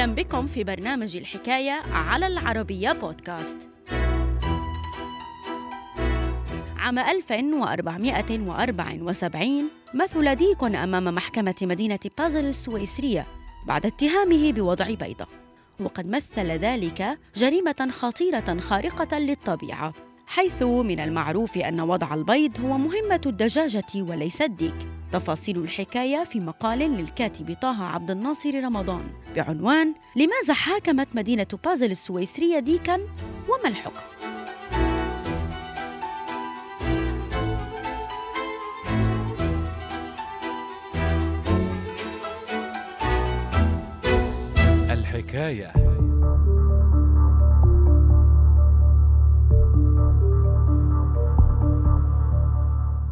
أهلا بكم في برنامج الحكاية على العربية بودكاست. عام 1474 مثل ديك أمام محكمة مدينة بازل السويسرية بعد اتهامه بوضع بيضة. وقد مثل ذلك جريمة خطيرة خارقة للطبيعة حيث من المعروف أن وضع البيض هو مهمة الدجاجة وليس الديك. تفاصيل الحكاية في مقال للكاتب طه عبد الناصر رمضان بعنوان لماذا حاكمت مدينة بازل السويسرية ديكا وما الحكم؟ الحكاية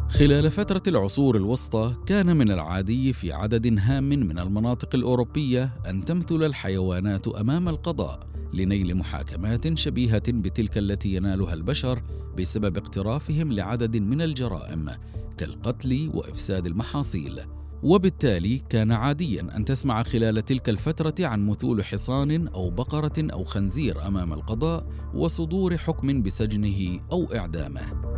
خلال فترة العصور الوسطى كان من العادي في عدد هام من المناطق الأوروبية أن تمثل الحيوانات أمام القضاء لنيل محاكمات شبيهة بتلك التي ينالها البشر بسبب اقترافهم لعدد من الجرائم كالقتل وإفساد المحاصيل. وبالتالي كان عاديا أن تسمع خلال تلك الفترة عن مثول حصان أو بقرة أو خنزير أمام القضاء وصدور حكم بسجنه أو إعدامه.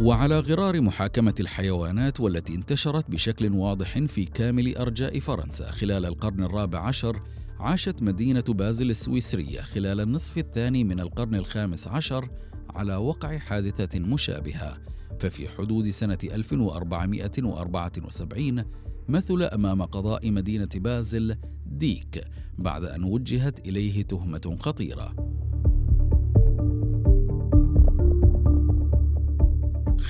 وعلى غرار محاكمة الحيوانات والتي انتشرت بشكل واضح في كامل أرجاء فرنسا خلال القرن الرابع عشر عاشت مدينة بازل السويسرية خلال النصف الثاني من القرن الخامس عشر على وقع حادثة مشابهة. ففي حدود سنة 1474 مثل أمام قضاء مدينة بازل ديك بعد أن وجهت إليه تهمة خطيرة.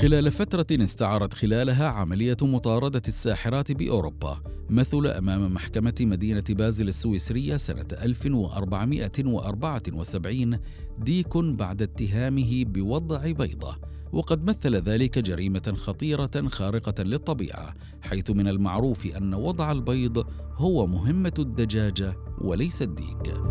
خلال فترة استعرت خلالها عملية مطاردة الساحرات بأوروبا مثل أمام محكمة مدينة بازل السويسرية سنة 1474 ديك بعد اتهامه بوضع بيضة وقد مثل ذلك جريمة خطيرة خارقة للطبيعة حيث من المعروف أن وضع البيض هو مهمة الدجاجة وليس الديك.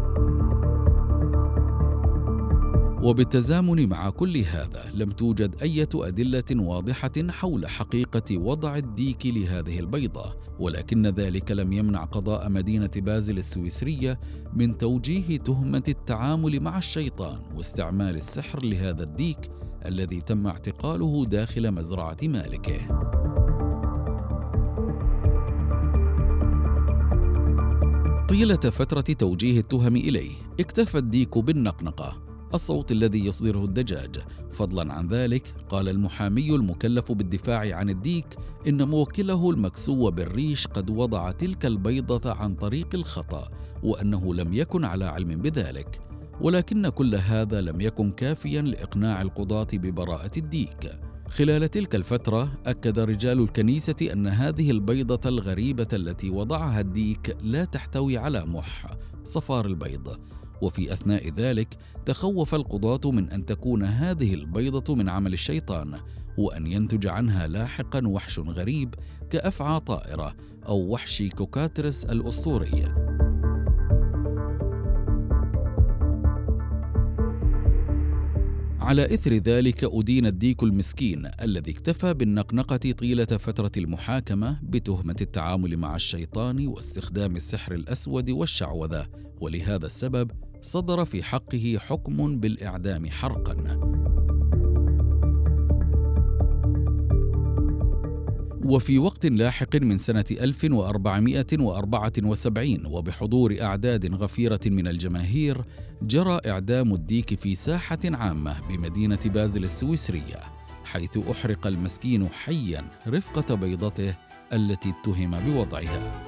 وبالتزامن مع كل هذا لم توجد أي أدلة واضحة حول حقيقة وضع الديك لهذه البيضة ولكن ذلك لم يمنع قضاء مدينة بازل السويسرية من توجيه تهمة التعامل مع الشيطان واستعمال السحر لهذا الديك الذي تم اعتقاله داخل مزرعة مالكه. طيلة فترة توجيه التهم إليه اكتفى الديك بالنقنقة الصوت الذي يصدره الدجاج. فضلا عن ذلك قال المحامي المكلف بالدفاع عن الديك إن موكله المكسو بالريش قد وضع تلك البيضة عن طريق الخطأ وأنه لم يكن على علم بذلك. ولكن كل هذا لم يكن كافيا لإقناع القضاة ببراءة الديك. خلال تلك الفترة أكد رجال الكنيسة أن هذه البيضة الغريبة التي وضعها الديك لا تحتوي على مح صفار البيض. وفي أثناء ذلك تخوف القضاة من أن تكون هذه البيضة من عمل الشيطان وأن ينتج عنها لاحقا وحش غريب كأفعى طائرة أو وحش كوكاترس الأسطوري. على إثر ذلك أدين الديك المسكين الذي اكتفى بالنقنقة طيلة فترة المحاكمة بتهمة التعامل مع الشيطان واستخدام السحر الأسود والشعوذة ولهذا السبب صدر في حقه حكم بالإعدام حرقا. وفي وقت لاحق من سنة 1474 وبحضور أعداد غفيرة من الجماهير جرى إعدام الديك في ساحة عامة بمدينة بازل السويسرية حيث أحرق المسكين حيا رفقة بيضته التي اتهم بوضعها.